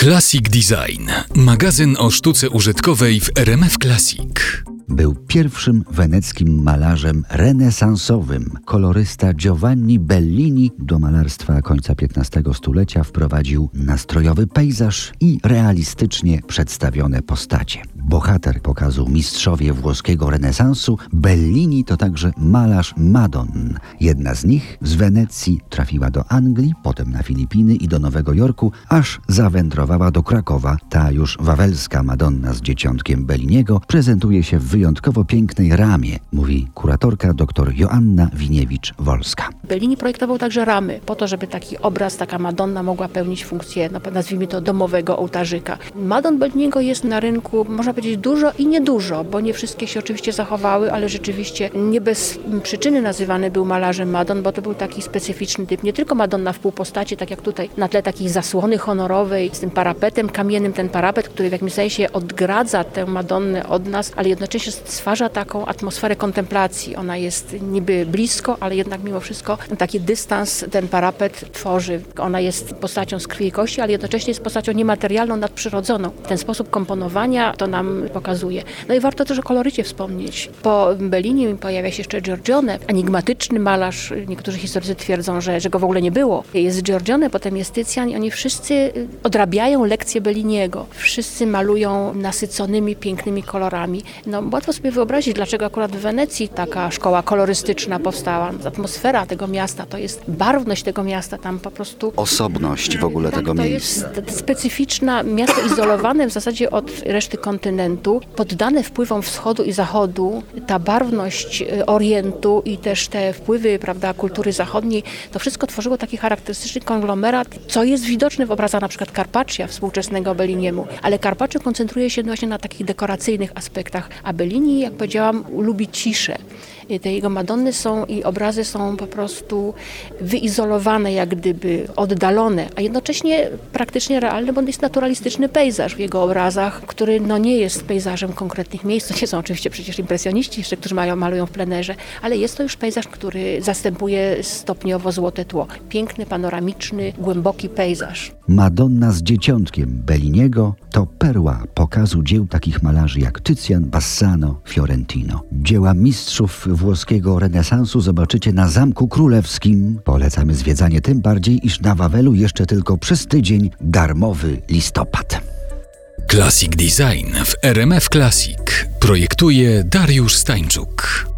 Classic Design. Magazyn o sztuce użytkowej w RMF Classic. Był pierwszym weneckim malarzem renesansowym. Kolorysta Giovanni Bellini do malarstwa końca XV stulecia wprowadził nastrojowy pejzaż i realistycznie przedstawione postacie. Bohater pokazu mistrzowie włoskiego renesansu, Bellini to także malarz Madon. Jedna z nich z Wenecji trafiła do Anglii, potem na Filipiny i do Nowego Jorku, aż zawędrowała do Krakowa. Ta już wawelska Madonna z dzieciątkiem Belliniego prezentuje się w wyjątkowo pięknej ramie, mówi kuratorka dr Joanna Winiewicz-Wolska. Bellini projektował także ramy, po to, żeby taki obraz, taka Madonna mogła pełnić funkcję, no, nazwijmy to, domowego ołtarzyka. Madon Belliniego jest na rynku, można powiedzieć, dużo i niedużo, bo nie wszystkie się oczywiście zachowały, ale rzeczywiście nie bez przyczyny nazywany był malarzem Madon, bo to był taki specyficzny typ. Nie tylko Madonna w półpostaci, tak jak tutaj, na tle takiej zasłony honorowej, z tym parapetem kamiennym, ten parapet, który w jakimś sensie odgradza tę Madonnę od nas, ale jednocześnie stwarza taką atmosferę kontemplacji. Ona jest niby blisko, ale jednak mimo wszystko taki dystans ten parapet tworzy. Ona jest postacią z krwi i kości, ale jednocześnie jest postacią niematerialną, nadprzyrodzoną. Ten sposób komponowania to nam pokazuje. No i warto też o kolorycie wspomnieć. Po Bellinim pojawia się jeszcze Giorgione, enigmatyczny malarz. Niektórzy historycy twierdzą, że, że go w ogóle nie było. Jest Giorgione, potem jest Tycjan i oni wszyscy odrabiają lekcje Belliniego. Wszyscy malują nasyconymi, pięknymi kolorami. No łatwo sobie wyobrazić, dlaczego akurat w Wenecji taka szkoła kolorystyczna powstała. Atmosfera tego miasta, to jest barwność tego miasta, tam po prostu... Osobność w ogóle tak, tego to miejsca. jest specyficzna, miasto izolowane w zasadzie od reszty kontynentu, poddane wpływom wschodu i zachodu. Ta barwność y, Orientu i też te wpływy prawda, kultury zachodniej, to wszystko tworzyło taki charakterystyczny konglomerat, co jest widoczne w obrazach na przykład Carpaccia współczesnego Belliniemu. Ale Carpaccio koncentruje się właśnie na takich dekoracyjnych aspektach, a Bellini, jak powiedziałam, lubi ciszę. Te jego Madonny są i obrazy są po prostu wyizolowane, jak gdyby oddalone, a jednocześnie praktycznie realny, bo jest naturalistyczny pejzaż w jego obrazach, który no nie jest pejzażem konkretnych miejsc. To nie są oczywiście przecież impresjoniści jeszcze, którzy mają, malują w plenerze, ale jest to już pejzaż, który zastępuje stopniowo złote tło. Piękny, panoramiczny, głęboki pejzaż. Madonna z dzieciątkiem Belliniego to perła pokazu dzieł takich malarzy jak Tycjan, Bassano, Fiorentino. Dzieła mistrzów włoskiego renesansu zobaczycie na Zamku Królewskim. Polecamy zwiedzanie tym bardziej, iż na Wawelu jeszcze tylko przez tydzień darmowy listopad. Classic Design w RMF Classic projektuje Dariusz Stańczuk.